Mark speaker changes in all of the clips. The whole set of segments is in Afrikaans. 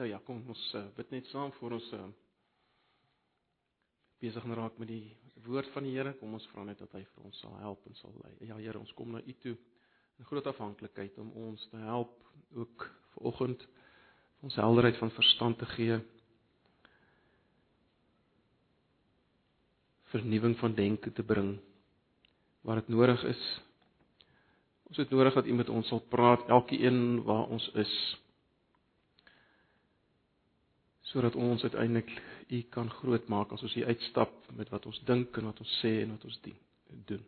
Speaker 1: Nou ja, kom ons uh, bid net saam voor ons uh, besig raak met die woord van die Here. Kom ons vra net dat hy vir ons sal help en sal lei. Ja Here, ons kom na U toe in groot afhanklikheid om ons te help ook vanoggend ons helderheid van verstand te gee. vernuwing van denke te bring waar dit nodig is. Ons het nodig dat iemand ons sal praat elkeen waar ons is sodat ons uiteindelik U kan grootmaak as ons hier uitstap met wat ons dink en wat ons sê en wat ons dien, doen.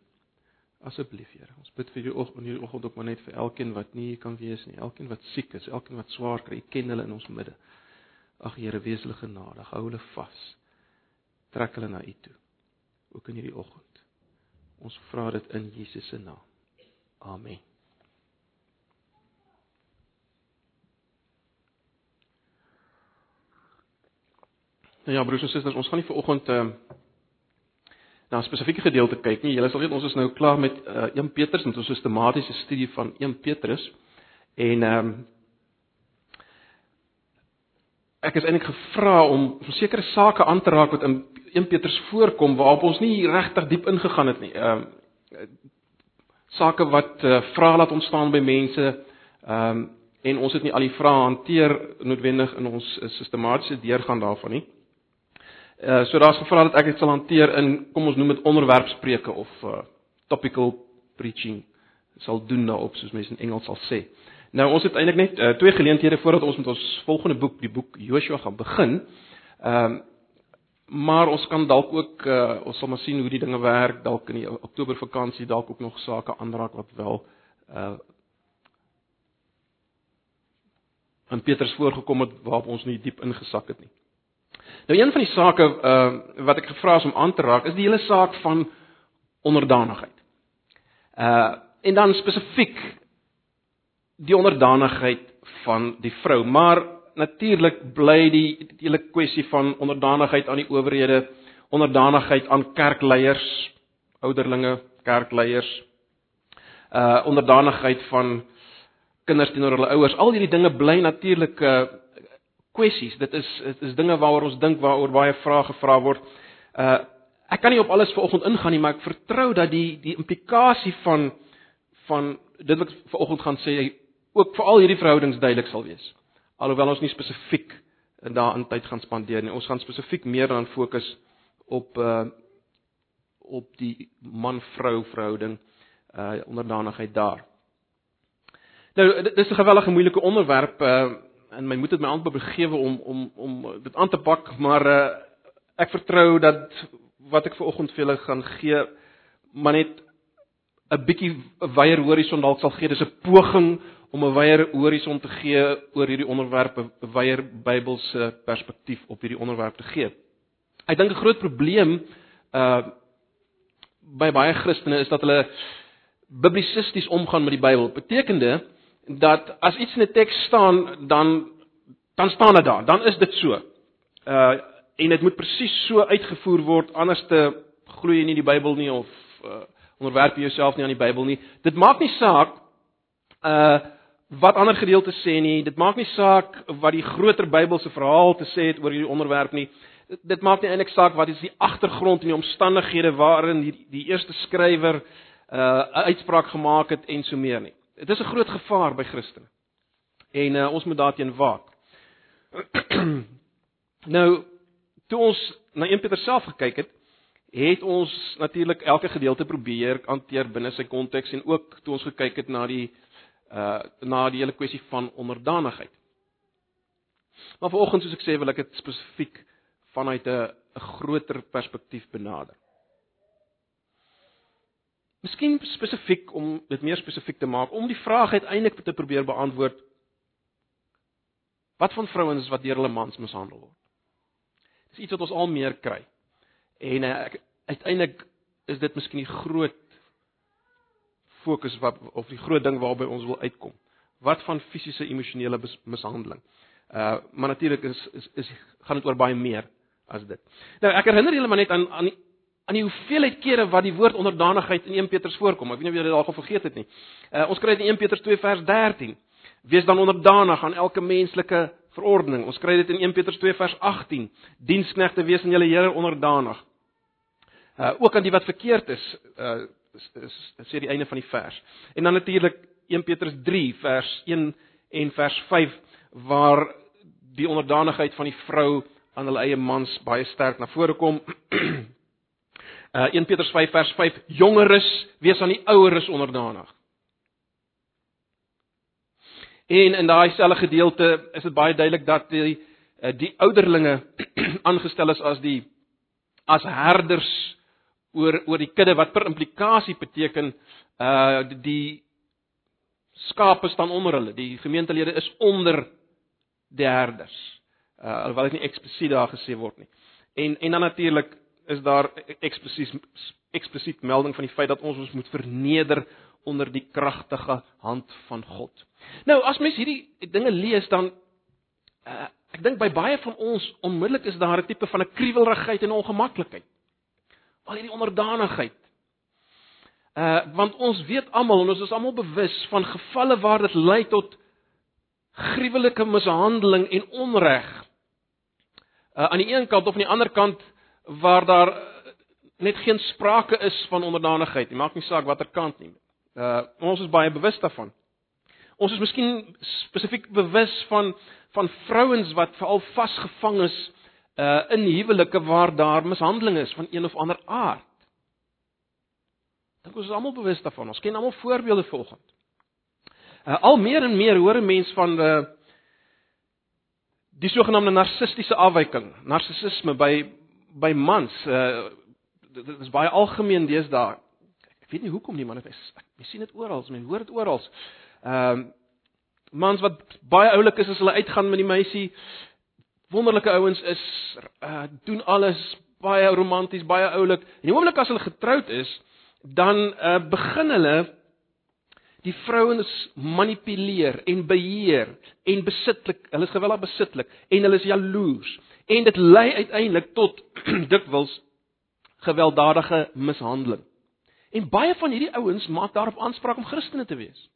Speaker 1: Asseblief Here, ons bid vir U oggend, hierdie oggend ook maar net vir elkeen wat nie hier kan wees nie, elkeen wat siek is, elkeen wat swaar kry, U ken hulle in ons midde. Ag Here, wees hulle genadig, hou hulle vas. Trek hulle na U toe. Ook in hierdie oggend. Ons vra dit in Jesus se naam. Amen. Nou ja, broers en susters, ons gaan nie vanoggend ehm uh, na 'n spesifieke gedeelte kyk nie. Julle sal weet ons is nou klaar met uh, 1 Petrus met ons sistematiese studie van 1 Petrus. En ehm um, ek is eintlik gevra om sekere sake aan te raak wat in 1 Petrus voorkom waarop ons nie regtig diep ingegaan het nie. Ehm uh, sake wat uh, vrae laat ontstaan by mense ehm um, en ons het nie al die vrae hanteer noodwendig in ons uh, sistematiese deurgaan daarvan nie. Uh so daar's gevra dat ek dit sal hanteer in kom ons noem dit onderwerpspreuke of uh topical preaching sal doen daarop soos mense in Engels sal sê. Nou ons het eintlik net uh, twee geleenthede voordat ons met ons volgende boek, die boek Joshua gaan begin. Ehm uh, maar ons kan dalk ook uh ons sal maar sien hoe die dinge werk dalk in die Oktober vakansie dalk ook nog sake aanraak wat wel uh aan Petrus voorgekom het waarop ons nie diep ingesak het nie. Nou een van die sake uh wat ek gevra is om aan te raak is die hele saak van onderdanigheid. Uh en dan spesifiek die onderdanigheid van die vrou, maar natuurlik bly die die hele kwessie van onderdanigheid aan die owerhede, onderdanigheid aan kerkleiers, ouderlinge, kerkleiers, uh onderdanigheid van kinders teenoor hulle ouers. Al hierdie dinge bly natuurlik uh kwessies. Dit is dit is dinge waaroor ons dink waaroor baie vrae gevra word. Uh ek kan nie op alles vanoggend ingaan nie, maar ek vertrou dat die die implikasie van van dit wat vanoggend gaan sê ook vir al hierdie verhoudings duidelik sal wees. Alhoewel ons nie spesifiek daarin tyd gaan spandeer nie. Ons gaan spesifiek meer dan fokus op uh op die man-vrou verhouding uh onderdanigheid daar. Nou dit is 'n gewellige moeilike onderwerp uh en my moed het my amper begewe om om om dit aan te pak, maar uh, ek vertrou dat wat ek ver oggend vir julle gaan gee, maar net 'n bietjie 'n wyeer horison dalk sal gee. Dis 'n poging om 'n wyeer horison te gee oor hierdie onderwerp, 'n wyeer Bybelse perspektief op hierdie onderwerp te gee. Ek dink 'n groot probleem uh by baie Christene is dat hulle biblisisties omgaan met die Bybel. Betekende dat as iets in 'n teks staan, dan dan staan dit daar. Dan is dit so. Uh en dit moet presies so uitgevoer word anders te glo jy nie die Bybel nie of uh onderwerp jouself nie aan die Bybel nie. Dit maak nie saak uh wat ander gedeeltes sê nie. Dit maak nie saak wat die groter Bybelse verhaal te sê het oor hierdie onderwerp nie. Dit, maak nie eintlik saak wat is die agtergrond en die omstandighede waarin die, die eerste skrywer uh uitspraak gemaak het en so meer nie. Dit is 'n groot gevaar by Christene. En uh, ons moet daarteen waak. nou, toe ons na 1 Petrus self gekyk het, het ons natuurlik elke gedeelte probeer hanteer binne sy konteks en ook toe ons gekyk het na die uh na die hele kwessie van onderdanigheid. Maar vanoggend soos ek sê, wil ek dit spesifiek vanuit 'n 'n groter perspektief benader. Miskien spesifiek om dit meer spesifiek te maak, om die vraag uiteindelik te probeer beantwoord. Wat van vrouens wat deur hulle mans mishandel word? Dis iets wat ons al meer kry. En uh, uiteindelik is dit miskien die groot fokus wat of die groot ding waarby ons wil uitkom. Wat van fisiese emosionele mishandeling? Uh maar natuurlik is is, is gaan dit oor baie meer as dit. Nou ek herinner julle maar net aan aan die aan die hoeveelheid kere wat die woord onderdanigheid in 1 Petrus voorkom. Ek weet nie of julle dit al vergeet het nie. Uh, ons kry dit in 1 Petrus 2 vers 13. Wees dan onderdanig aan elke menslike verordening. Ons kry dit in 1 Petrus 2 vers 18. Diensknegte wees aan julle Here onderdanig. Uh ook aan die wat verkeerd is, uh sê die einde van die vers. En dan natuurlik 1 Petrus 3 vers 1 en vers 5 waar die onderdanigheid van die vrou aan hulle eie mans baie sterk na vore kom. uh 1 Petrus 5 vers 5 jongeres wees aan die oueres onderdanig. En in daai selfde gedeelte is dit baie duidelik dat die uh, die ouderlinge aangestel is as die as herders oor oor die kudde wat per implikasie beteken uh die skape staan onder hulle. Die gemeentelede is onder die herders. Uh alhoewel dit nie eksplisiet daar gesê word nie. En en dan natuurlik is daar eksplisiet eksplisiet melding van die feit dat ons ons moet verneder onder die kragtige hand van God. Nou as mens hierdie dinge lees dan uh, ek dink by baie van ons onmiddellik is daar 'n tipe van 'n kriewelrigheid en ongemaklikheid. Al hierdie onderdanigheid. Uh want ons weet almal en ons is almal bewus van gevalle waar dit lei tot gruwelike mishandeling en onreg. Uh aan die een kant of aan die ander kant waar daar net geen sprake is van onderdanigheid nie. Maak nie saak watter kant nie. Uh ons is baie bewus daarvan. Ons is miskien spesifiek bewus van van vrouens wat veral vasgevang is uh in huwelike waar daar mishandeling is van een of ander aard. Dink ons is almal bewus daarvan. Ons ken almal voorbeelde volgens. Uh, al meer en meer hoor 'n mens van uh die sogenaamde narcistiese afwyking, narcissisme by by mans. Uh dit is baie algemeen deesdae. Ek weet nie hoekom nie, maar dit is jy sien dit oral, mense hoor dit oral. Ehm uh, mans wat baie oulik is as hulle uitgaan met die meisie. Wonderlike ouens is uh doen alles baie romanties, baie oulik. En die oomblik as hulle getroud is, dan uh begin hulle die vrouens manipuleer en beheer en besitlik. Hulle is geweldig besitlik en hulle is jaloers en dit lei uiteindelik tot dikwels gewelddadige mishandeling. En baie van hierdie ouens maak daarop aanspraak om Christene te wees.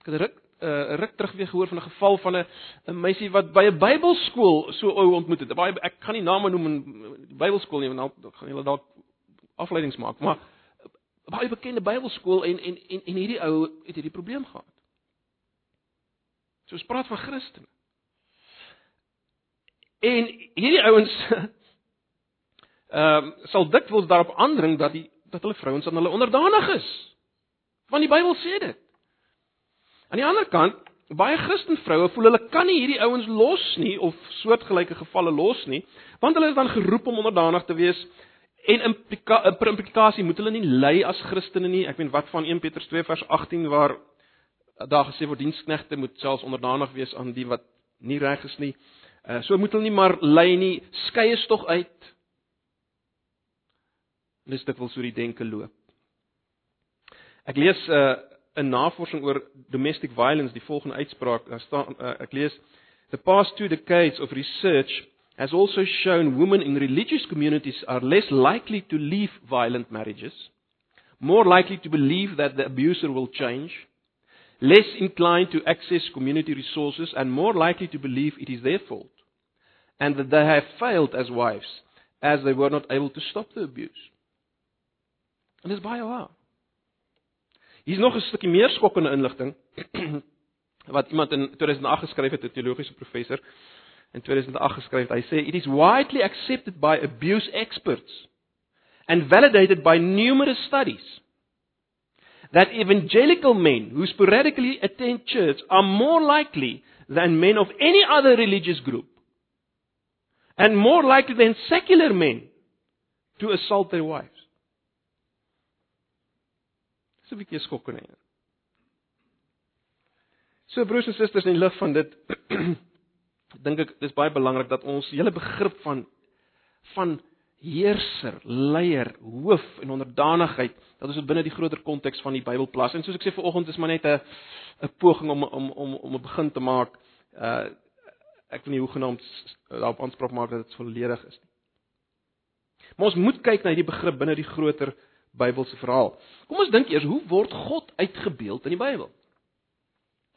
Speaker 1: Ek het ruk uh, ruk terug weer gehoor van 'n geval van 'n 'n meisie wat by 'n Bybelskool so ou ontmoet het. Baie ek gaan nie name noem in die Bybelskool nie want dan gaan julle dalk afleidings maak, maar baie bekende Bybelskool en en en en hierdie ou het hierdie probleem gehad. So ons praat van Christene. En hierdie ouens ehm um, sal dikwels daarop aandring dat die dat hulle vrouens aan hulle onderdanig is. Want die Bybel sê dit. Aan die ander kant, baie Christen vroue voel hulle kan nie hierdie ouens los nie of soortgelyke gevalle los nie, want hulle is dan geroep om onderdanig te wees En implika, implikasie moet hulle nie lei as Christene nie. Ek meen wat van 1 Petrus 2 vers 18 waar daar gesê word diensknegte moet selfs onderdanig wees aan die wat nie reg is nie. Uh so moet hulle nie maar lei nie. Skei is tog uit. Dis dit wil so die denke loop. Ek lees 'n uh, 'n navorsing oor domestic violence, die volgende uitspraak. Daar staan uh, ek lees the past two decades of research has also shown women in religious communities are less likely to leave violent marriages, more likely to believe that the abuser will change, less inclined to access community resources, and more likely to believe it is their fault, and that they have failed as wives, as they were not able to stop the abuse. En dis baie waar. Hier's nog 'n stukkie meer skokkende inligting wat iemand in 2008 geskryf het, 'n teologiese professor in 2008 geskryf. Hy sê it is widely accepted by abuse experts and validated by numerous studies that evangelical men who sporadically attend church are more likely than men of any other religious group and more likely than secular men to assault their wives. Dis 'n bietjie skokkend. So broers en susters in lig van dit dink ek dis baie belangrik dat ons hele begrip van van heerser, leier, hoof en onderdanigheid dat ons dit binne die groter konteks van die Bybel plaas. En soos ek sê vanoggend is maar net 'n 'n poging om om om om 'n begin te maak. Uh ek weet nie hoe genoem daarop aanspraak maak dat dit volledig is nie. Maar ons moet kyk na hierdie begrip binne die groter Bybelse verhaal. Kom ons dink eers, hoe word God uitgebeeld in die Bybel?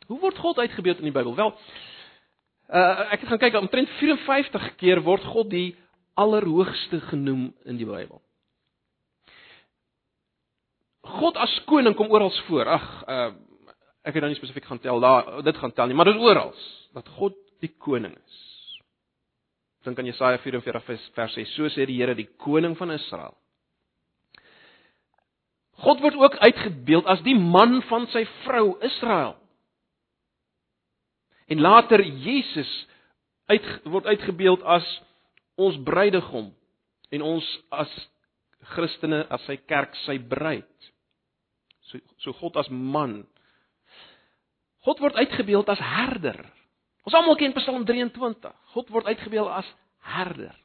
Speaker 1: Hoe word God uitgebeeld in die Bybel? Wel, uh, ek het gaan kyk, omtrent 54 keer word God die allerhoogste genoem in die Bybel. God as koning kom oral voor. Ag, uh, ek het nou nie spesifiek gaan tel daar, dit gaan tel nie, maar dit is oral dat God die koning is. Dink aan Jesaja 44 vers 6, so sê die Here, die koning van Israel. God word ook uitgebeeld as die man van sy vrou Israel. En later Jesus uit word uitgebeeld as ons bruidegom en ons as Christene as sy kerk sy bruid. So so God as man. God word uitgebeeld as herder. Ons almal ken Psalm 23. God word uitgebeeld as herder.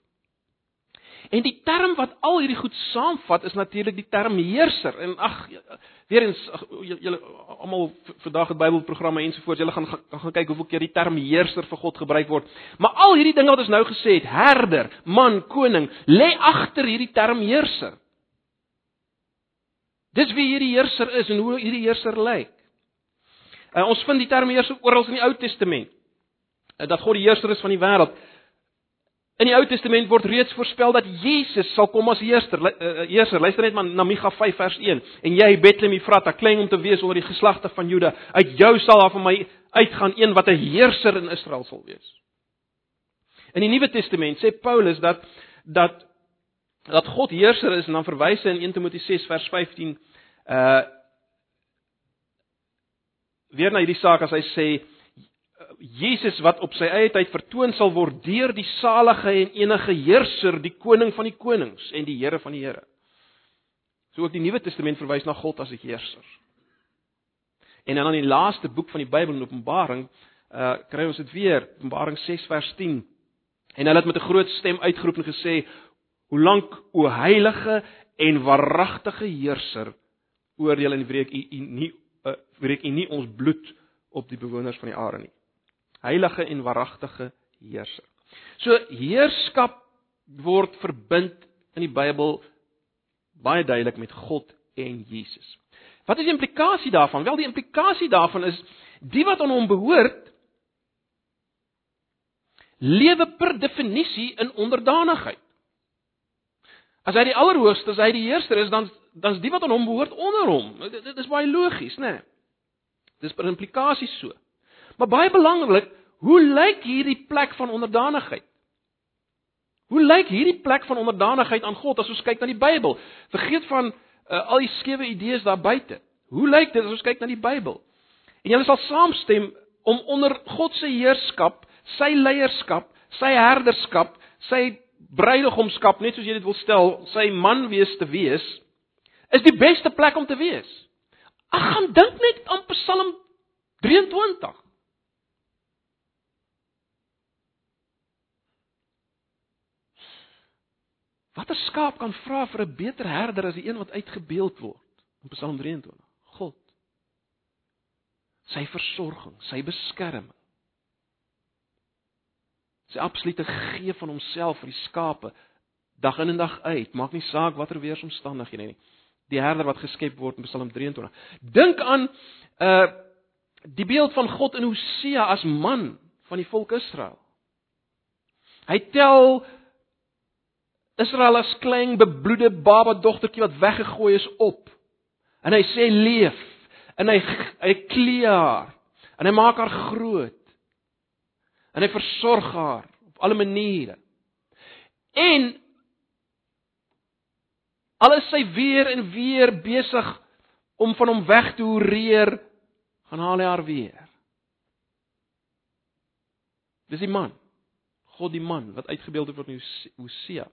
Speaker 1: En die term wat al hierdie goed saamvat is natuurlik die term heerser. En ag weer eens julle almal vandag het Bybelprogramme ensovoorts, julle gaan gaan, gaan kyk hoeveel keer die term heerser vir God gebruik word. Maar al hierdie dinge wat ons nou gesê het, herder, man, koning, lê agter hierdie term heerser. Dis wie hierdie heerser is en hoe hierdie heerser lyk. Uh, ons vind die term heerser oral in die Ou Testament. Uh, dat God die heerser is van die wêreld. In die Ou Testament word reeds voorspel dat Jesus sal kom as heerser. Heerser, luister net maar na Micha 5 vers 1. En jy Bethlehem Efrata, klein om te wees onder die geslagte van Juda, uit jou sal daar van my uitgaan een wat 'n heerser in Israel sal wees. In die Nuwe Testament sê Paulus dat dat dat God heerser is en dan verwys hy in 1 Timoteus 6 vers 15 uh weer na hierdie saak as hy sê Jesus wat op sy eie tyd vertoon sal word deur die salige en enige heerser, die koning van die konings en die Here van die Here. So ook die Nuwe Testament verwys na God as die heerser. En dan in die laaste boek van die Bybel in Openbaring, uh kry ons dit weer, Openbaring 6 vers 10. En hulle het met 'n groot stem uitgeroep en gesê: "Hoe lank, o heilige en waaragtige heerser, oordeel en wreek u nie uh, wreek u nie ons bloed op die bewoners van die aarde nie?" Heilige en waaragtige heerser. So heerskap word verbind in die Bybel baie duidelik met God en Jesus. Wat is die implikasie daarvan? Wel die implikasie daarvan is die wat aan hom behoort lewe per definisie in onderdanigheid. As hy die allerhoogste, as hy die heerser is, dan dan's die wat aan hom behoort onder hom. Dit, dit is baie logies, né? Nee? Dis per implikasie so. Maar baie belangrik, hoe lyk hierdie plek van onderdanigheid? Hoe lyk hierdie plek van onderdanigheid aan God as ons kyk na die Bybel? Vergeet van uh, al die skewe idees daar buite. Hoe lyk dit as ons kyk na die Bybel? En julle sal saamstem om onder God se heerskap, sy leierskap, sy herderskap, sy bruidegomskap, net soos jy dit wil stel, sy man wees te wees, is die beste plek om te wees. Ag, gaan dink net aan Psalm 23. Watter skaap kan vra vir 'n beter herder as die een wat uitgebeeld word in Psalm 23? God. Sy versorging, sy beskerming. Sy absolute gee van homself vir die skape dag in en dag uit, maak nie saak watter weeromstandighede nie. Die herder wat geskep word in Psalm 23. Dink aan uh die beeld van God in Hosea as man van die volk Israel. Hy tel Israel as klein bebloede baba dogtertjie wat weggegooi is op. En hy sê leef en hy hy klee haar en hy maak haar groot. En hy versorg haar op alle maniere. En alles sy weer en weer besig om van hom weg te hoereer, gaan haal hy haar weer. Dis die man. God die man wat uitgebeeld word in Hosea.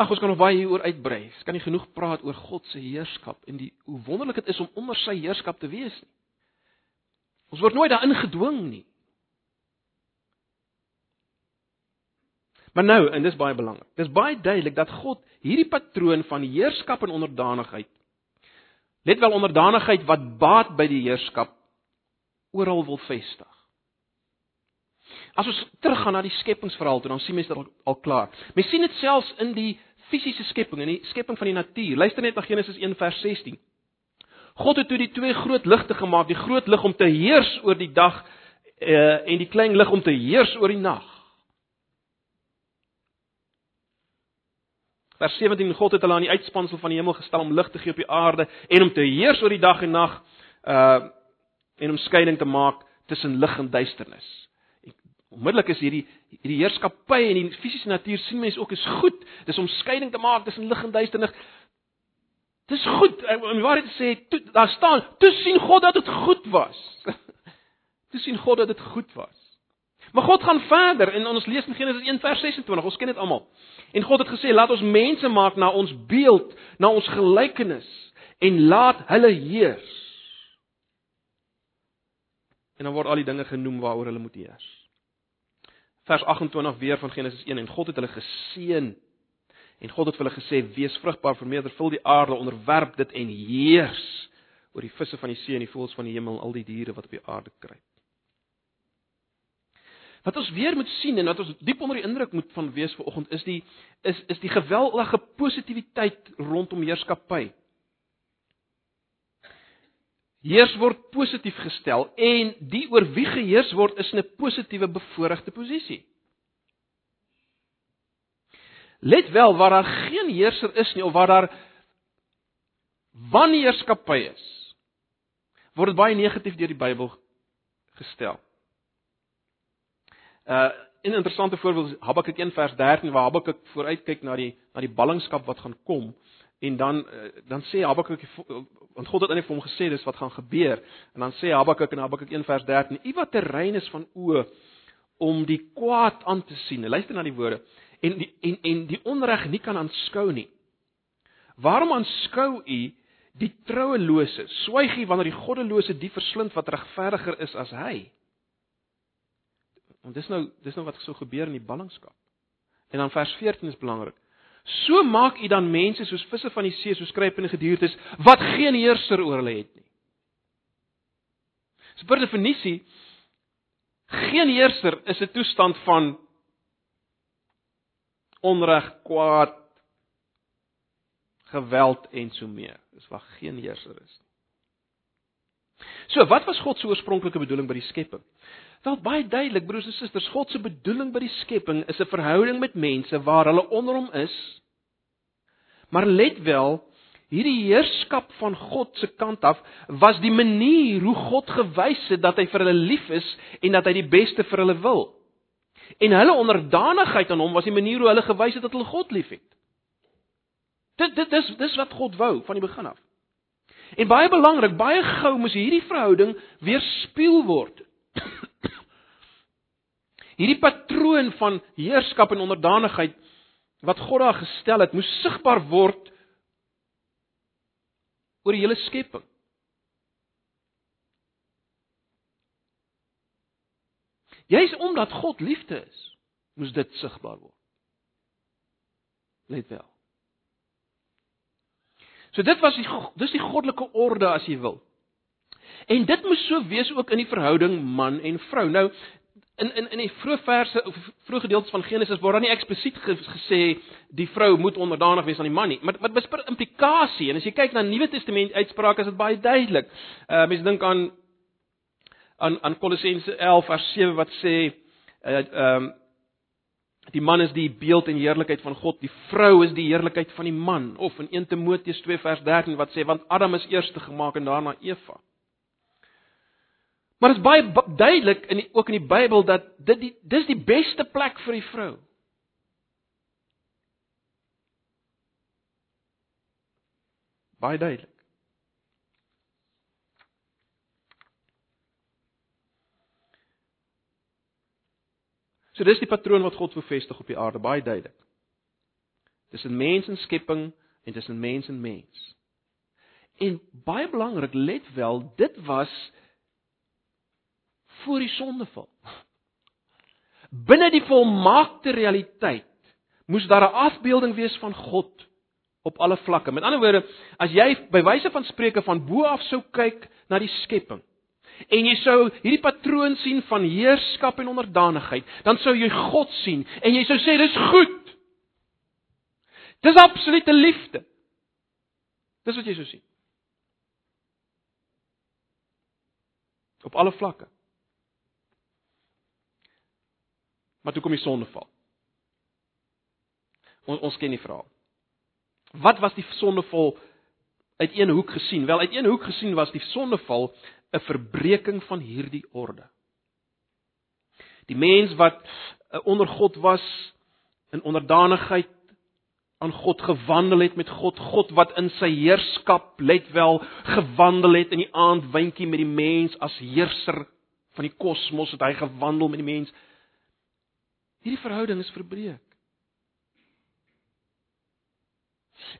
Speaker 1: Ag ons kan nog baie hieroor uitbrei. Ons kan nie genoeg praat oor God se heerskap en die hoe wonderlik dit is om onder sy heerskap te wees nie. Ons word nooit daarin gedwing nie. Maar nou, en dis baie belangrik. Dis baie duidelik dat God hierdie patroon van heerskap en onderdanigheid let wel onderdanigheid wat baat by die heerskap oral wil vestig. As ons teruggaan na die skepingsverhaal toe, dan sien mense dit al, al klaar. Mens sien dit selfs in die fisiese skepping en die skepping van die natuur. Luister net na Genesis 1 vers 16. God het toe die twee groot ligte gemaak, die groot lig om te heers oor die dag uh, en die klein lig om te heers oor die nag. Vers 17 God het hulle aan die uitspansel van die hemel gestel om lig te gee op die aarde en om te heers oor die dag en nag uh en om skeiding te maak tussen lig en duisternis. Onmiddellik is hierdie hierdie heerskappy en die fisiese natuur sien mense ook is goed. Dis om skeiding te maak tussen lig en duisternis. Dis goed. En waar dit sê, toe, daar staan, toe sien God dat dit goed was. toe sien God dat dit goed was. Maar God gaan verder en ons lees in Genesis 1 vers 26. Ons ken dit almal. En God het gesê, laat ons mense maak na ons beeld, na ons gelykenis en laat hulle heers. En dan word al die dinge genoem waaroor hulle moet heers. Vers 28 weer van Genesis 1 en God het hulle geseën. En God het vir hulle gesê: "Wees vrugbaar, vermeerder, vul die aarde, onderwerp dit en heers oor die visse van die see en die voëls van die hemel en al die diere wat op die aarde kruip." Wat ons weer moet sien en wat ons diep onder die indruk moet van wees vanoggend is die is is die geweldige positiwiteit rondom heerskappy. Heers word positief gestel en die oor wie geheers word is 'n positiewe bevoordeelde posisie. Let wel waar daar geen heerser is nie of waar daar wanneerskappy is, word dit baie negatief deur die Bybel gestel. Uh 'n interessante voorbeeld is Habakuk 1 vers 13 waar Habakuk vooruitkyk na die na die ballingskap wat gaan kom en dan uh, dan sê Habakuk want God het eintlik vir hom gesê dis wat gaan gebeur en dan sê Habakuk in Habakuk 1 vers 13 U wat terrein is van oë om die kwaad aan te sien. Luister na die woorde en die, en en die onreg nie kan aanskou nie. Waarom aanskou u die trouelose? Swyg u wanneer die goddelose die verslind wat regverdiger is as hy? Want dis nou dis nou wat so gebeur in die ballingskap. En dan vers 14 is belangrik. So maak u dan mense soos visse van die see, soos kruipende gediertes wat geen heerser oor hulle het nie. So per definisie geen heerser is 'n toestand van onreg, kwaad, geweld en so meer. Dis waar geen heerser is nie. So, wat was God se oorspronklike bedoeling by die skepping? Wel baie duidelik broers en susters, God se bedoeling by die skepping is 'n verhouding met mense waar hulle onder hom is. Maar let wel, hierdie heerskap van God se kant af was die manier hoe God gewys het dat hy vir hulle lief is en dat hy die beste vir hulle wil. En hulle onderdanigheid aan hom was die manier hoe hulle gewys het dat hulle God liefhet. Dit dit dis dis wat God wou van die begin af. En baie belangrik, baie gou moes hierdie verhouding weerspieël word Hierdie patroon van heerskap en onderdanigheid wat God daar gestel het, moes sigbaar word oor die hele skepping. Juist omdat God liefde is, moes dit sigbaar word. Let wel. So dit was die dis die goddelike orde as jy wil. En dit moes so wees ook in die verhouding man en vrou. Nou in in in die vroeë verse of vroeë gedeeltes van Genesis word dan nie eksplisiet gesê die vrou moet onderdanig wees aan die man nie. Maar wat bespreek implikasie en as jy kyk na Nuwe Testament uitsprake is dit baie duidelik. Uh mense dink aan aan aan Kolossense 11 vers 7 wat sê ehm uh, die man is die beeld en heerlikheid van God, die vrou is die heerlikheid van die man of in 1 Timoteus 2 vers 13 wat sê want Adam is eerste gemaak en daarna Eva. Maar dit is baie duidelik in die, ook in die Bybel dat dit die, dis die beste plek vir die vrou. Baie duidelik. So dis die patroon wat God bevestig op die aarde, baie duidelik. Tussen mens en skepping en tussen mens en mens. En baie belangrik, let wel, dit was voor die sondeval. Binne die volmaakte realiteit moes daar 'n afbeelding wees van God op alle vlakke. Met ander woorde, as jy by wyse van spreuke van bo af sou kyk na die skepping en jy sou hierdie patroon sien van heerskap en onderdanigheid, dan sou jy God sien en jy sou sê dis goed. Dis absolute liefde. Dis wat jy sou sien. Op alle vlakke. Maar toe kom die sondeval. Ons ons ken die verhaal. Wat was die sondeval uit een hoek gesien? Wel, uit een hoek gesien was die sondeval 'n verbreeking van hierdie orde. Die mens wat eh, onder God was in onderdanigheid aan God gewandel het met God, God wat in sy heerskap let wel gewandel het in die aandwindjie met die mens as heerser van die kosmos het hy gewandel met die mens. Hierdie verhouding is verbreek.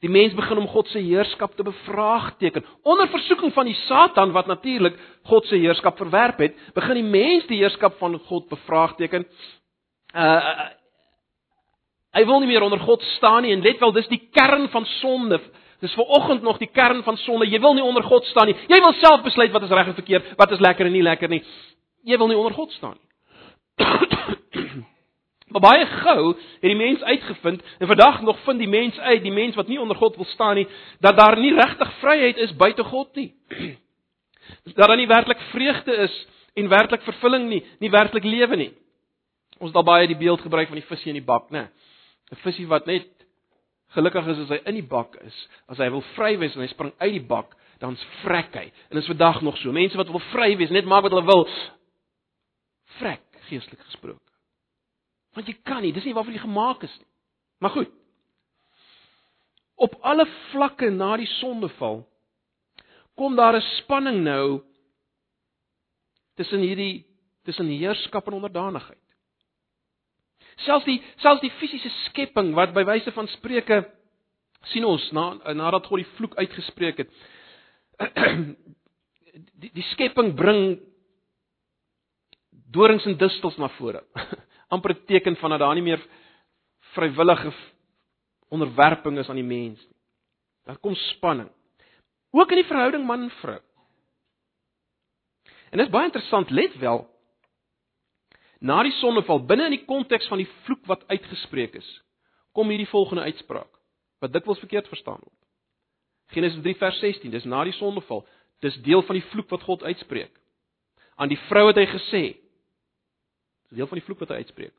Speaker 1: Die mens begin om God se heerskap te bevraagteken. Onder versoeking van die Satan wat natuurlik God se heerskap verwerp het, begin die mens die heerskap van God bevraagteken. Uh Hy wil nie meer onder God staan nie en let wel dis die kern van sonde. Dis ver oggend nog die kern van sonde. Jy wil nie onder God staan nie. Jy wil self besluit wat is reg en verkeerd, wat is lekker en nie lekker nie. Jy wil nie onder God staan nie. Maar baie gou het die mens uitgevind en vandag nog vind die mens uit, die mens wat nie onder God wil staan nie, dat daar nie regtig vryheid is buite God nie. dat daar nie werklik vreugde is en werklik vervulling nie, nie werklik lewe nie. Ons het al baie die beeld gebruik van die visie in die bak, né? 'n visie wat net gelukkig is as hy in die bak is. As hy wil vry wees en hy spring uit die bak, dan vrek hy. En dit is vandag nog so. Mense wat wil vry wees, net maak wat hulle wil, vrek geestelik gesproke. Want jy kan nie, dis nie waarvoor jy gemaak is nie. Maar goed. Op alle vlakke na die sondeval kom daar 'n spanning nou tussen hierdie tussen heerskap en onderdanigheid. Selfs die selfs die fisiese skepping wat by wyse van Spreuke sien ons na nadat God die vloek uitgespreek het. Die die skepping bring dorings en distels na vore. amper 'n teken van dat daar nie meer vrywillige onderwerping is aan die mens nie. Daar kom spanning. Ook in die verhouding man en vrou. En dit is baie interessant, let wel, Na die sondeval binne in die konteks van die vloek wat uitgespreek is, kom hierdie volgende uitspraak wat dikwels verkeerd verstaan word. Genesis 3 vers 16, dis na die sondeval, dis deel van die vloek wat God uitspreek. Aan die vrou het hy gesê, dis deel van die vloek wat hy uitspreek.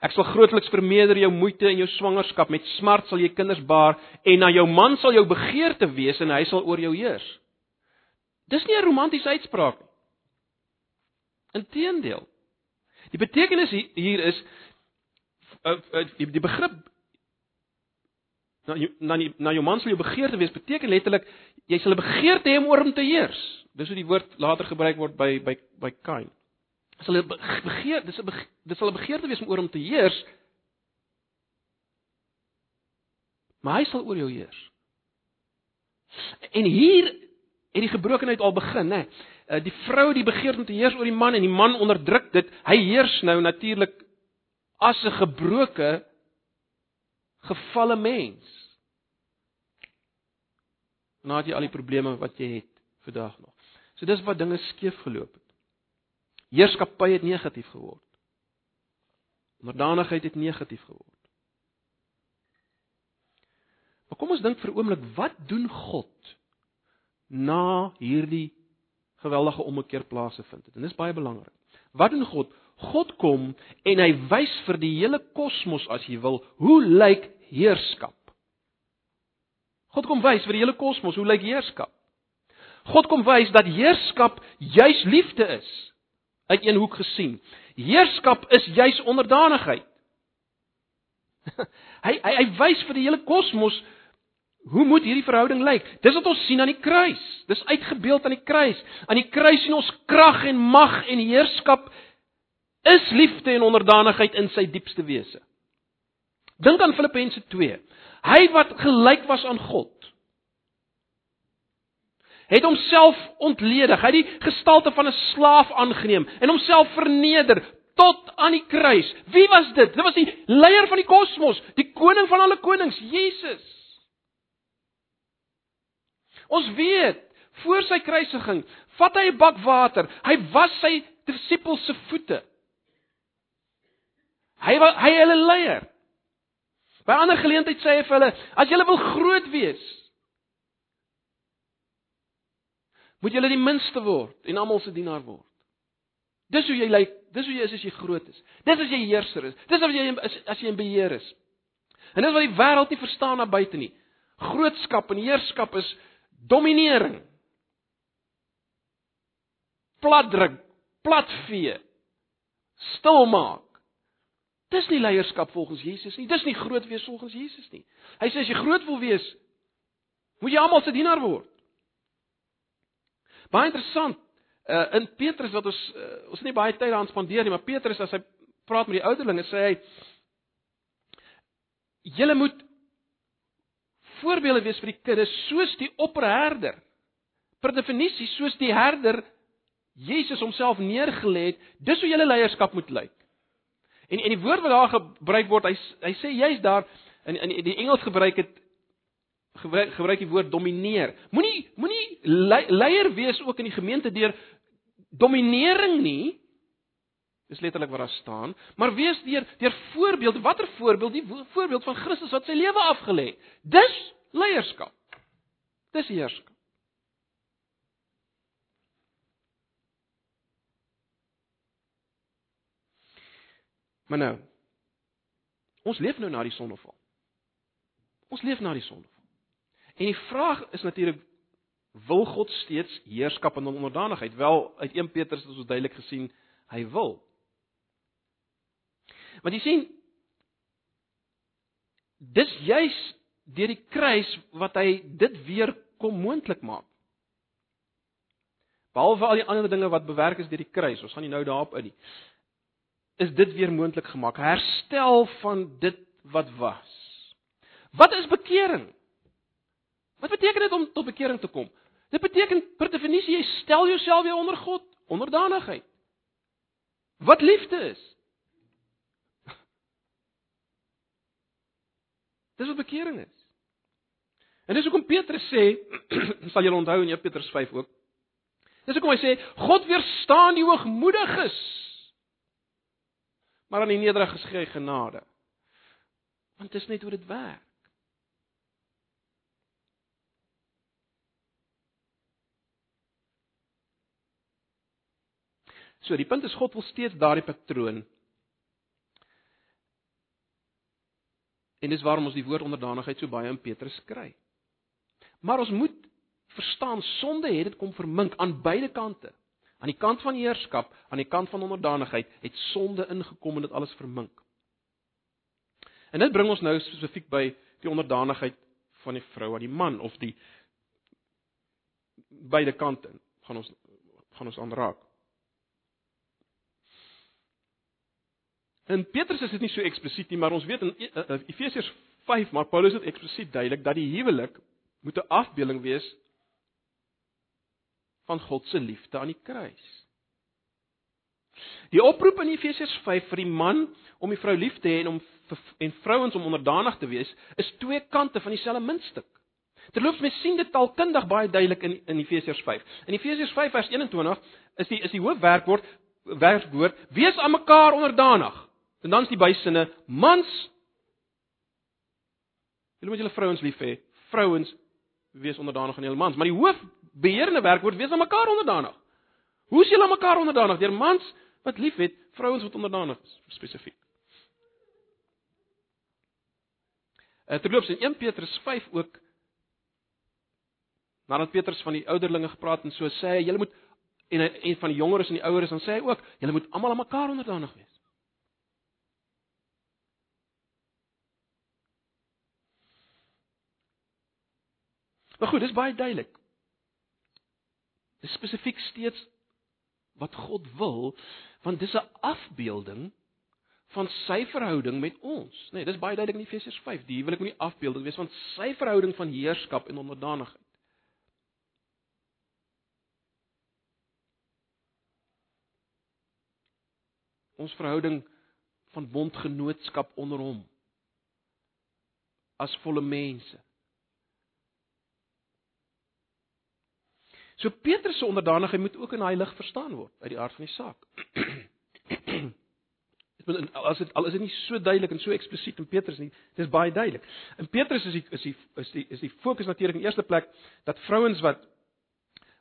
Speaker 1: Ek sal grootliks vermeerder jou moeite in jou swangerskap, met smart sal jy kinders baar en na jou man sal jou begeerte wees en hy sal oor jou heers. Dis nie 'n romantiese uitspraak nie. Inteendeel, Die betekenis hier is uh, uh, die, begrip na na na jou man sal jou begeerte wees beteken letterlik jy sal 'n begeerte hê om oor hom te heers. Dis hoe die woord later gebruik word by by by Kain. Sal 'n begeer dis 'n dis sal 'n begeerte wees om oor hom te heers. Maar hy sal oor jou heers. En hier het die gebrokenheid al begin, né? Eh, die vrou die begeer om te heers oor die man en die man onderdruk dit. Hy heers nou natuurlik as 'n gebroke gefalle mens. Het jy al die probleme wat jy het vandag nog. So dis wat dinge skeef geloop het. Heerskappy het negatief geword. Onderdanigheid het negatief geword. Maar kom ons dink vir 'n oomblik, wat doen God na hierdie geweldige ommekeer plaasgevind het. En dis baie belangrik. Wat doen God? God kom en hy wys vir die hele kosmos as jy wil, hoe lyk heerskap? God kom wys vir die hele kosmos hoe lyk heerskap? God kom wys dat heerskap juis liefde is uit een hoek gesien. Heerskap is juis onderdanigheid. hy hy hy wys vir die hele kosmos Hoe moet hierdie verhouding lyk? Dis wat ons sien aan die kruis. Dis uitgebeeld aan die kruis. Aan die kruis sien ons krag en mag en heerskap is liefde en onderdanigheid in sy diepste wese. Dink aan Filippense 2. Hy wat gelyk was aan God het homself ontledig. Hy het die gestalte van 'n slaaf aangeneem en homself verneder tot aan die kruis. Wie was dit? Dit was die leier van die kosmos, die koning van alle konings, Jesus. Ons weet, voor sy kruisiging, vat hy 'n bak water. Hy was sy disippels se voete. Hy was hy hulle leier. By ander geleentheid sê hy vir hulle, as julle wil groot wees, moet julle die minste word en almal se dienaar word. Dis hoe jy lyk, dis hoe jy is as jy groot is. Dis as jy heerser is. Dis as jy as, as jy in beheer is. En dis wat die wêreld nie verstaan na buite nie. Grootskap en heerskap is dominering. Platdruk, platvee. Stilmaak. Dis nie leierskap volgens Jesus nie. Dis nie groot wees volgens Jesus nie. Hy sê as jy groot wil wees, moet jy almal se dienaar word. Baie interessant. Uh, in Petrus wat ons uh, ons nie baie tyd daaraan spandeer nie, maar Petrus as hy praat met die ouderlinge sê hy julle moet voorbeelde wees vir die kinders soos die opperherder. Per definisie soos die herder Jesus homself neergelê het, dis hoe julle leierskap moet lyk. En en die woord wat daar gebruik word, hy hy sê juist daar in in die Engels gebruik het gebruik gebruik die woord domineer. Moenie moenie leier wees ook in die gemeente deur dominering nie. Dis letterlik wat daar staan, maar wees deur deur voorbeeld, watter voorbeeld? Die voorbeeld van Christus wat sy lewe afgelê het. Dis leierskap. Dis heerskap. Maar nou, ons leef nou na die sondeval. Ons leef na die sondeval. En die vraag is natuurlik wil God steeds heerskap en onderdanigheid? Wel, uit 1 Petrus het ons duidelik gesien hy wil. Want jy sien dis juis deur die kruis wat hy dit weer kom moontlik maak. Behalwe al die ander dinge wat bewerk is deur die kruis, ons gaan nie nou daarop in nie is dit weer moontlik gemaak. Herstel van dit wat was. Wat is bekering? Wat beteken dit om tot bekering te kom? Dit beteken per definisie jy stel jouself weer onder God, onderdanigheid. Wat liefde is. Dis wat bekering is. En dis hoekom Petrus sê, sal julle onthou in 1 Petrus 5 ook. Dis hoekom hy sê God weerstaan die hoogmoediges maar aan die nederiges gee hy genade. Want dit is net hoe dit werk. So die punt is God wil steeds daardie patroon. En dis waarom ons die woord onderdanigheid so baie in Petrus kry. Maar ons moet verstaan sonde het dit kom vermink aan beide kante. Aan die kant van heerskap, aan die kant van onderdanigheid het sonde ingekom en dit alles vermink. En dit bring ons nou spesifiek by die onderdanigheid van die vrou aan die man of die beide kante gaan ons gaan ons aanraak. In Petrus is dit nie so eksplisiet nie, maar ons weet in e, e, e, Efesiërs 5 maar Paulus het eksplisiet duidelik dat die huwelik moet 'n afbeeling wees van God se liefde aan die kruis. Die oproep in Efesiërs 5 vir die man om die vrou lief te hê en om en vrouens om onderdanig te wees, is twee kante van dieselfde muntstuk. Terloops, mens sien dit taalkundig baie duidelik in in Efesiërs 5. In Efesiërs 5 vers 21 is die is die hoofwerkwoord werkwoord wees aan mekaar onderdanig. En dan is die bysinne mans Julle moet julle vrouens lief hê. Vrouens wees onderdanig aan julle mans, maar die hoof beheerende werkwoord wees aan mekaar onderdanig. Hoe is julle aan mekaar onderdanig? Deur mans wat liefhet, vrouens wat onderdanig is, spesifiek. Uh, terloops in 1 Petrus 5 ook nadat Petrus van die ouderlinge gepraat en so sê hy julle moet en en van die jongeres en die oueres dan sê hy ook julle moet almal aan mekaar onderdanig wees. Maar goed, dis baie duidelik. Dis spesifiek steeds wat God wil, want dis 'n afbeelding van sy verhouding met ons. Nee, dis baie duidelik in Efesiërs 5. Die huwelik moet nie afbeelding wees van sy verhouding van heerskap en onderdanigheid. Ons verhouding van bondgenootskap onder hom as volle mense. So Petrus se onderdanigheid moet ook in daai lig verstaan word uit die aard van die saak. Dit as dit al is dit nie so duidelik en so eksplisiet in Petrus nie, dit is baie duidelik. In Petrus is die is die is die is die fokus natuurlik in eerste plek dat vrouens wat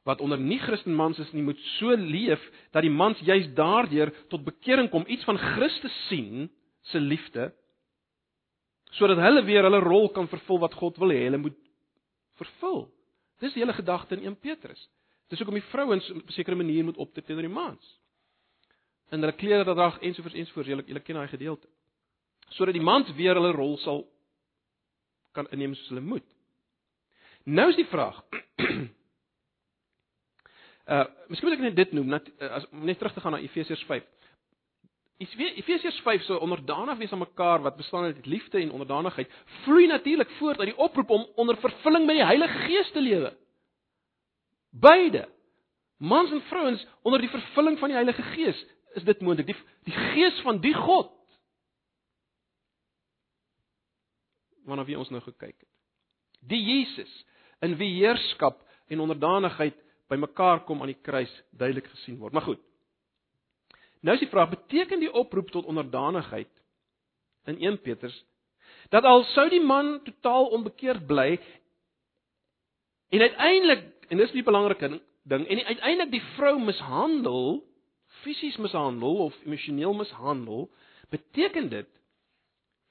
Speaker 1: wat onder nie Christen mans is nie moet so leef dat die mans juis daardeur tot bekering kom, iets van Christus sien se liefde sodat hulle weer hulle rol kan vervul wat God wil hê hulle moet vervul. Dis die hele gedagte in 1 Petrus. Dis hoekom die vrouens op 'n sekere manier moet optree teenoor die mans. In hulle klere dra ensovoorts ensovoorts, julle julle ken daai gedeelte. Sodat die mans weer hulle rol sal kan inneem soos hulle moet. Nou is die vraag. uh, miskien moet ek net dit noem, net uh, as net terug te gaan na Efesiërs 5. Efesiërs 5 so onderdanig wees aan mekaar wat bestaan uit liefde en onderdanigheid, vloei natuurlik voort uit die oproep om onder vervulling met die Heilige Gees te lewe. Beide mans en vrouens onder die vervulling van die Heilige Gees is dit moontlik. Die die Gees van die God waarna wie ons nou gekyk het. Die Jesus in wie heerskap en onderdanigheid bymekaar kom aan die kruis duidelik gesien word. Maar goed. Nou is die vraag, beteken die oproep tot onderdanigheid in 1 Petrus dat al sou die man totaal onbekeerd bly en uiteindelik en dis die belangrike ding en uiteindelik die vrou mishandel, fisies mishandel of emosioneel mishandel, beteken dit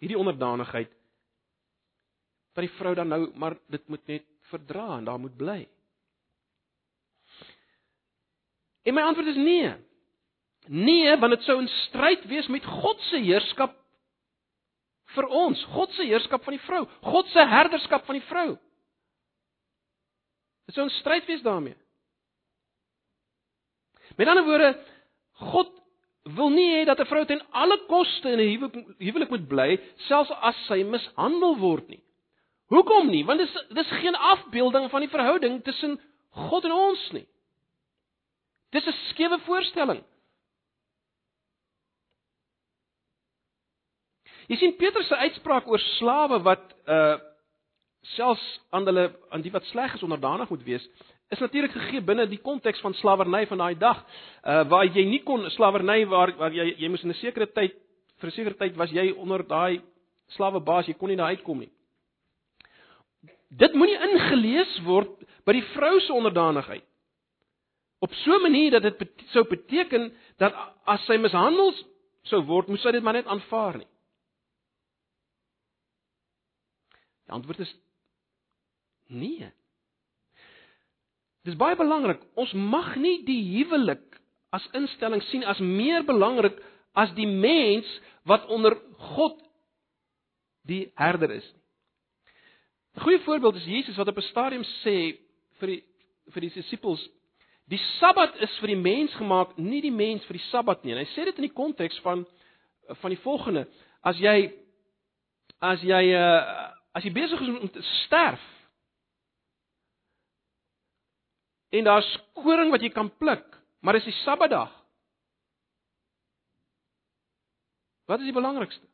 Speaker 1: hierdie onderdanigheid dat die vrou dan nou maar dit moet net verdra en daar moet bly. En my antwoord is nee. Nee, want dit sou in stryd wees met God se heerskap vir ons, God se heerskap van die vrou, God se herderskap van die vrou. Dit sou in stryd wees daarmee. Met ander woorde, God wil nie hê dat 'n vrou ten alle koste in 'n huwelik huwelik moet bly, selfs as sy mishandel word nie. Hoekom nie? Want dis dis geen afbeelding van die verhouding tussen God en ons nie. Dis 'n skewe voorstelling. Jy sien Petrus se uitspraak oor slawe wat uh selfs aan hulle aan die wat sleg is onderdanig moet wees, is natuurlik gegee binne die konteks van slawerny van daai dag, uh waar jy nie kon slawerny waar waar jy jy moes in 'n sekere tyd vir 'n sekere tyd was jy onder daai slawebaas, jy kon nie daar uitkom nie. Dit moenie ingelees word by die vrou se onderdanigheid. Op so 'n manier dat dit sou beteken dat as sy mishandel sou word, moes sy dit maar net aanvaar nie. Die antwoord is nee. Dis baie belangrik. Ons mag nie die huwelik as instelling sien as meer belangrik as die mens wat onder God die herder is. 'n Goeie voorbeeld is Jesus wat op 'n stadium sê vir die vir die disippels die Sabbat is vir die mens gemaak, nie die mens vir die Sabbat nie. En hy sê dit in die konteks van van die volgende: as jy as jy uh As jy besig is om te sterf en daar's koring wat jy kan pluk, maar dis die Sabbatdag. Wat is die belangrikste?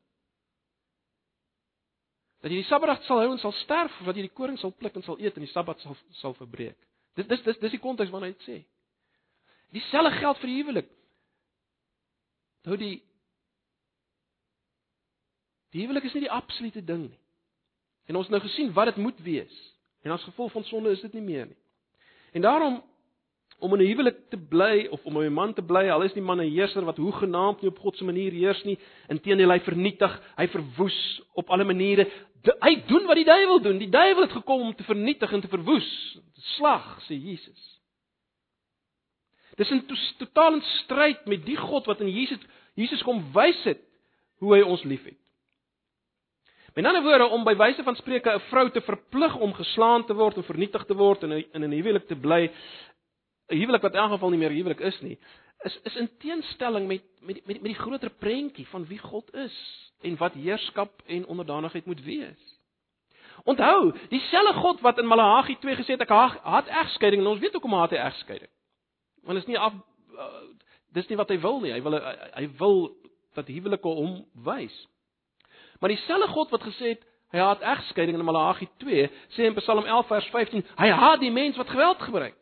Speaker 1: Dat jy die Sabbatdag sal hou en sal sterf of dat jy die koring sal pluk en sal eet en die Sabbat sal sal verbreek. Dis dis dis dis die konteks waarna hy dit sê. Dieselfde geld vir die huwelik. Nou die Die huwelik is nie die absolute ding nie. En ons het nou gesien wat dit moet wees. En as gevolg van sonde is dit nie meer nie. En daarom om in 'n huwelik te bly of om 'n man te bly, al is die man 'n heerser wat hoegenaamd nie op God se manier heers nie, inteendeel hy vernietig, hy verwoes op alle maniere. De, hy doen wat die duiwel doen. Die duiwel het gekom om te vernietig en te verwoes. Slag, sê Jesus. Dis 'n totale stryd met die God wat in Jesus Jesus kom wys het hoe hy ons liefhet. Met ander woorde om by wyse van spreuke 'n vrou te verplig om geslaan te word of vernietig te word en in 'n huwelik te bly, 'n huwelik wat in elk geval nie meer huwelik is nie, is is in teenstelling met met met die groter prentjie van wie God is en wat heerskap en onderdanigheid moet wees. Onthou, dieselfde God wat in Maleagi 2 gesê het ek haat egskeiding en ons weet ook hoe haat hy egskeiding. Want is nie af uh, dis nie wat hy wil nie. Hy wil hy, hy wil dat huwelike hom wys. Maar dieselfde God wat gesê het hy haat egskeiding in Malagi 2, sê in Psalm 11 vers 15, hy haat die mens wat geweld gebruik.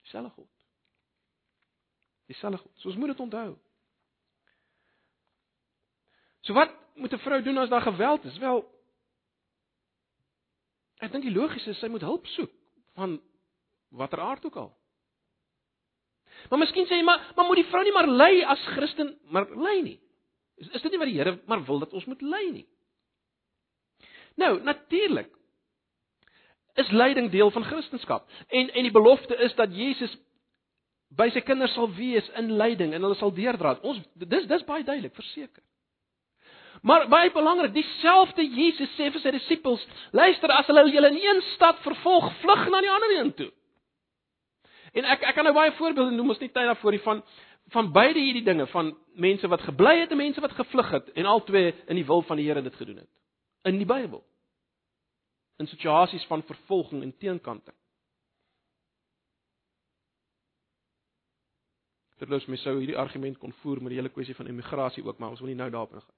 Speaker 1: Dieselfde God. Dieselfde God. So ons moet dit onthou. So wat moet 'n vrou doen as daar geweld is? Wel Ek dink die logiese is sy moet hulp soek van watter aard ook al. Maar miskien sê jy maar maar moet die vrou nie maar ly as Christen, maar ly nie. Is, is dit nie wat die Here maar wil dat ons moet ly nie? Nou, natuurlik is lyding deel van Christendom. En en die belofte is dat Jesus by sy kinders sal wees in lyding en hulle sal deurdra. Ons dis dis baie duidelik, verseker. Maar baie belangrik, dieselfde Jesus sê vir sy disippels, luister as hulle julle in een stad vervolg, vlug na die ander een toe. En ek ek kan nou baie voorbeelde noem, ons nie tyd daarvoor nie van van beide hierdie dinge van mense wat gebly het en mense wat gevlug het en albei in die wil van die Here dit gedoen het. In die Bybel. In situasies van vervolging en teenkanting. Terloops, mens sou hierdie argument kon voer met die hele kwessie van immigrasie ook, maar ons wil nie nou daarop ingaan.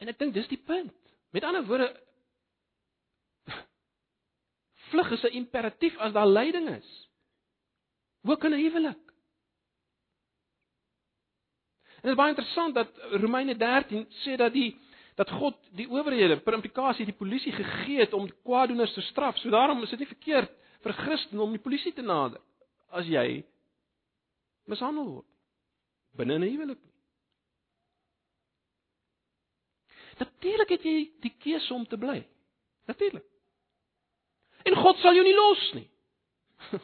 Speaker 1: En ek dink dis die punt. Met ander woorde vlug is 'n imperatief as daar lyding is. Ook in 'n huwelik. En dit is baie interessant dat Romeine 13 sê dat die dat God die owerhede per implikasie die polisie gegee het om kwaadoeners te straf. So daarom is dit nie verkeerd vir Christen om die polisie te nader as jy mishandel word binne 'n huwelik. Natuurlik het jy die keuse om te bly. Natuurlik. En God sal jou nie los nie.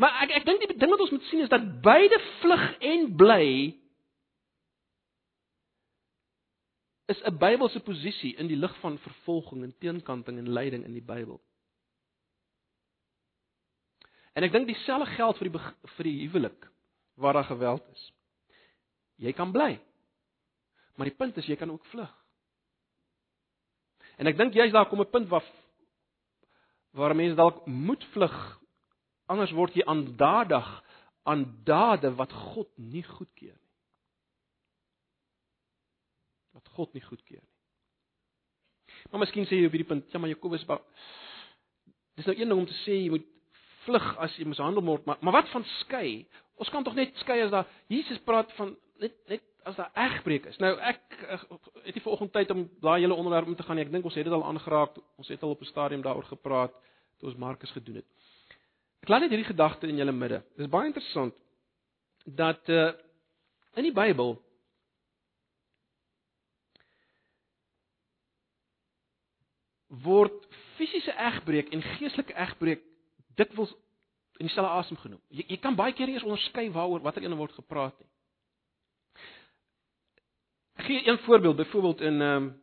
Speaker 1: maar ek ek dink die ding wat ons moet sien is dat beide vlug en bly is 'n Bybelse posisie in die lig van vervolging en teenkanting en lyding in die Bybel. En ek dink dieselfde geld vir die vir die huwelik waar daar geweld is. Jy kan bly. Maar die punt is jy kan ook vlug. En ek dink jy's daar kom 'n punt waar waar mense dalk moet vlug anders word jy aandadig aan dade wat God nie goedkeur nie. Wat God nie goedkeur nie. Maar miskien sê jy op hierdie punt, ja maar Jakobus, dis nou een ding om te sê jy moet vlug as jy mishandel word, maar maar wat van skei? Ons kan tog net skei as daar Jesus praat van net net as daar egbreek is. Nou ek, ek het nie vanoggend tyd om daai hele onderwerp om te gaan nie. Ek dink ons het dit al aangeraak. Ons het al op 'n stadium daaroor gepraat toe ons Markus gedoen het. Ek laat net hierdie gedagte in julle midde. Dit is baie interessant dat uh in die Bybel word fisiese egbreek en geestelike egbreek dikwels in dieselfde asem genoem. Jy, jy kan baie keer nie eens onderskei waaroor watter een word gepraat nie. Ek gee een voorbeeld, byvoorbeeld in ehm um,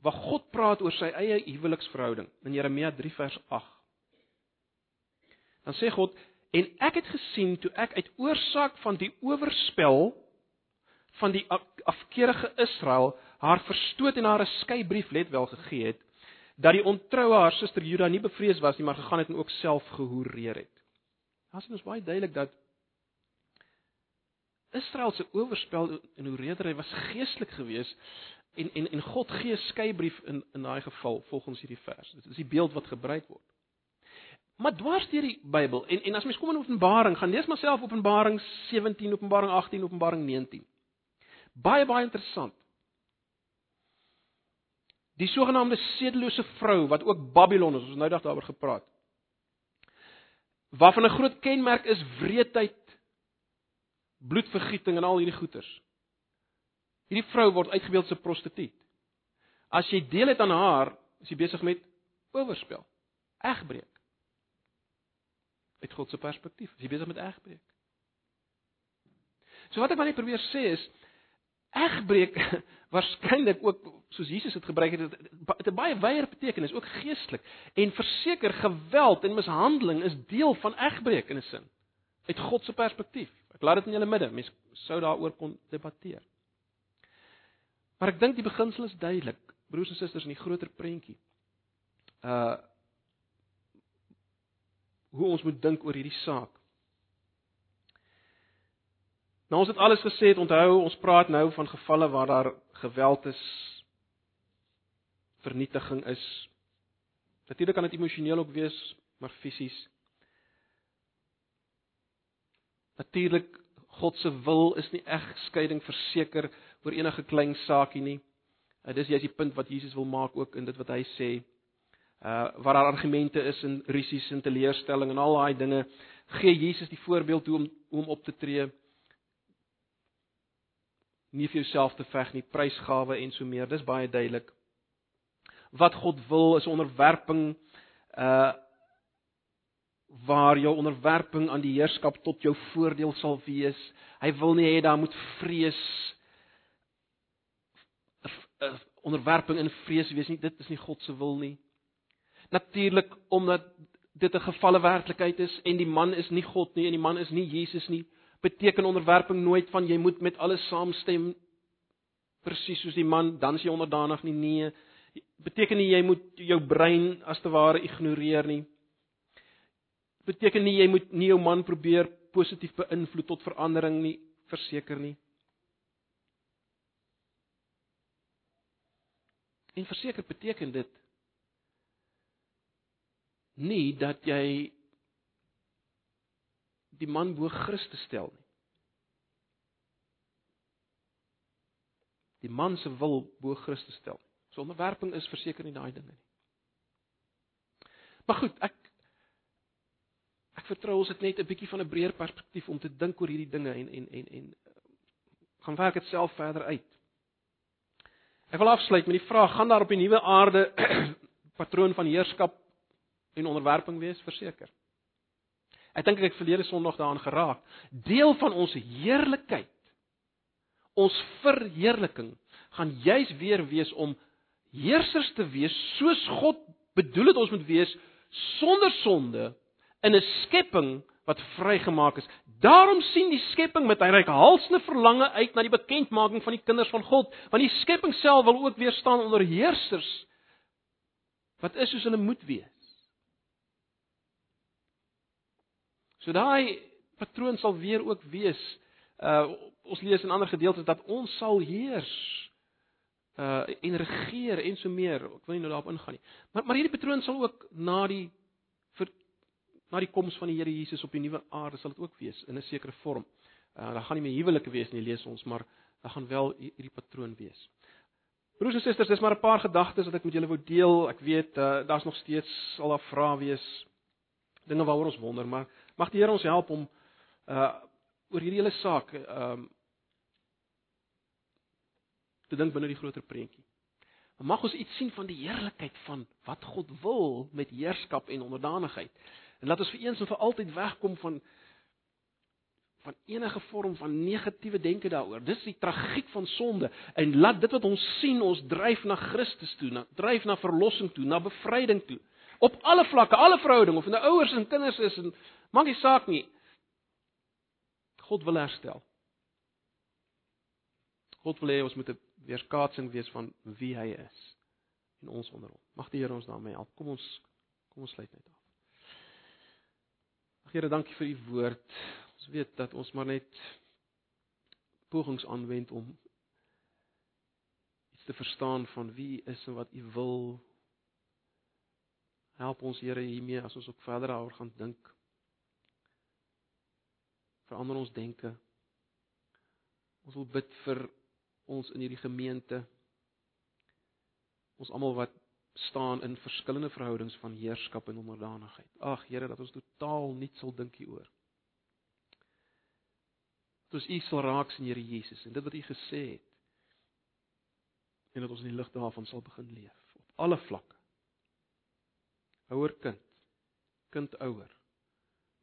Speaker 1: waar God praat oor sy eie huweliksverhouding in Jeremia 3 vers 8. Dan sê God: "En ek het gesien toe ek uit oorsaak van die oorspel van die afkeerige Israel haar verstoot en haar 'n skeybrief let wel gegee het, dat die ontroue haar suster Juda nie bevrees was nie, maar gegaan het en ook self gehoereer het." Daar sien ons baie duidelik dat Israel se oorspel en hoe redery was geestelik geweest en en en God gee skeybrief in in daai geval volgens hierdie vers. Dit is die beeld wat gebruik word. Maar dwars deur die Bybel en en as mens kom in Openbaring, gaan lees maar self Openbaring 17, Openbaring 18, Openbaring 19. Baie baie interessant. Die sogenaamde sedelose vrou wat ook Babylon is, ons nou dag daaroor gepraat. Waarvan 'n groot kenmerk is wreedheid bloedvergieting en al hierdie goeters. Hierdie vrou word uitgebeeld as 'n prostituut. As jy deel het aan haar, is jy besig met oorspel. Egbreek. Uit God se perspektief, is jy besig met egbreek. So wat ek maar net probeer sê is egbreek waarskynlik ook soos Jesus dit gebruik het, het 'n baie wyeer betekenis, ook geestelik. En verseker geweld en mishandeling is deel van egbreek in 'n sin uit God se perspektief. Ek laat dit in julle midde. Mense sou daaroor kon debatteer. Maar ek dink die beginsel is duidelik. Broers en susters in die groter prentjie. Uh hoe ons moet dink oor hierdie saak. Nou ons het alles gesê, het onthou, ons praat nou van gevalle waar daar geweld is, vernietiging is. Natuurlik kan dit emosioneel ook wees, maar fisies. Natuurlik God se wil is nie egskeiding verseker oor enige klein saakie nie. Uh, dis juist die punt wat Jesus wil maak ook in dit wat hy sê. Uh waar daar argumente is en risies en teleurstelling en al daai dinge, gee Jesus die voorbeeld hoe om hoe om op te tree. Nie vir jouself te veg nie, prysgawe en so meer. Dis baie duidelik. Wat God wil is onderwerping uh waar jou onderwerping aan die heerskap tot jou voordeel sal wees. Hy wil nie hê daar moet vrees onderwerping in vrees wees nie. Dit is nie God se wil nie. Natuurlik omdat dit 'n gevalle werklikheid is en die man is nie God nie en die man is nie Jesus nie, beteken onderwerping nooit van jy moet met alles saamstem presies soos die man, dan is jy onderdanig nie. Nee. Beteken nie jy moet jou brein as te ware ignoreer nie beteken nie jy moet nie jou man probeer positief beïnvloed tot verandering nie, verseker nie. En verseker beteken dit nie dat jy die man bo Christus stel nie. Die man se wil bo Christus stel. So onderwerping is verseker nie daai dinge nie. Maar goed, ek ek vertrou ons het net 'n bietjie van 'n breër perspektief om te dink oor hierdie dinge en en en en gaan werk dit self verder uit. Ek wil afsluit met die vraag: gaan daar op die nuwe aarde patroon van heerskap en onderwerping wees? Verseker. Ek dink ek het verlede Sondag daaraan geraak. Deel van ons heerlikheid, ons verheerliking, gaan juis weer wees om heersers te wees soos God bedoel het ons moet wees sonder sonde in 'n skepping wat vrygemaak is. Daarom sien die skepping met 'n reikhalsende verlange uit na die bekendmaking van die kinders van God, want die skepping self wil ook weer staan onder heersers wat is soos hulle moet wees. So daai patroon sal weer ook wees. Uh ons lees in ander gedeeltes dat ons sal heers uh en regeer en so meer. Ek wil nie nou daarop ingaan nie. Maar maar hierdie patroon sal ook na die na die koms van die Here Jesus op die nuwe aarde sal dit ook wees in 'n sekere vorm. Uh daar gaan nie meer huwelike wees nie, lees ons, maar daar gaan wel hierdie patroon wees. Broers en susters, dis maar 'n paar gedagtes wat ek met julle wou deel. Ek weet uh daar's nog steeds al daar vrae wees, dinge waaroor ons wonder, maar mag die Here ons help om uh oor hierdie hele saak um te dink binne die groter prentjie. Mag ons iets sien van die heerlikheid van wat God wil met heerskap en onderdanigheid. En laat ons vir eens en vir altyd wegkom van van enige vorm van negatiewe denke daaroor. Dis die tragiek van sonde en laat dit wat ons sien ons dryf na Christus toe, na dryf na verlossing toe, na bevryding toe. Op alle vlakke, alle verhoudinge of dit nou ouers en kinders is en maak nie saak nie. God wil herstel. God wil hê ons moet 'n weerskaatsing wees van wie hy is en ons onder hom. Mag die Here ons daarmee help. Kom ons kom ons sluit net af. Here, dankie vir u woord. Ons weet dat ons maar net pogings aanwend om iets te verstaan van wie u is en wat u wil. Help ons Here hiermee as ons ook verder daaroor gaan dink. Verander ons denke. Ons wil bid vir ons in hierdie gemeente. Ons almal wat staan in verskillende verhoudings van heerskap en onderdanigheid. Ag Here, dat ons totaal nie sal dink hieroor. Dat ons U sal raak sien, Here Jesus, en dit wat U gesê het. En dat ons in die lig daarvan sal begin leef op alle vlakke. Ouer kind, kind ouer,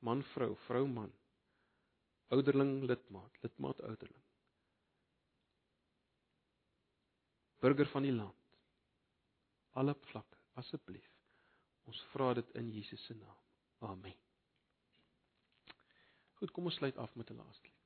Speaker 1: man vrou, vrou man, ouderling lidmaat, lidmaat ouderling. Burger van die land alle vlakke asseblief. Ons vra dit in Jesus se naam. Amen. Goed, kom ons sluit af met 'n laaste.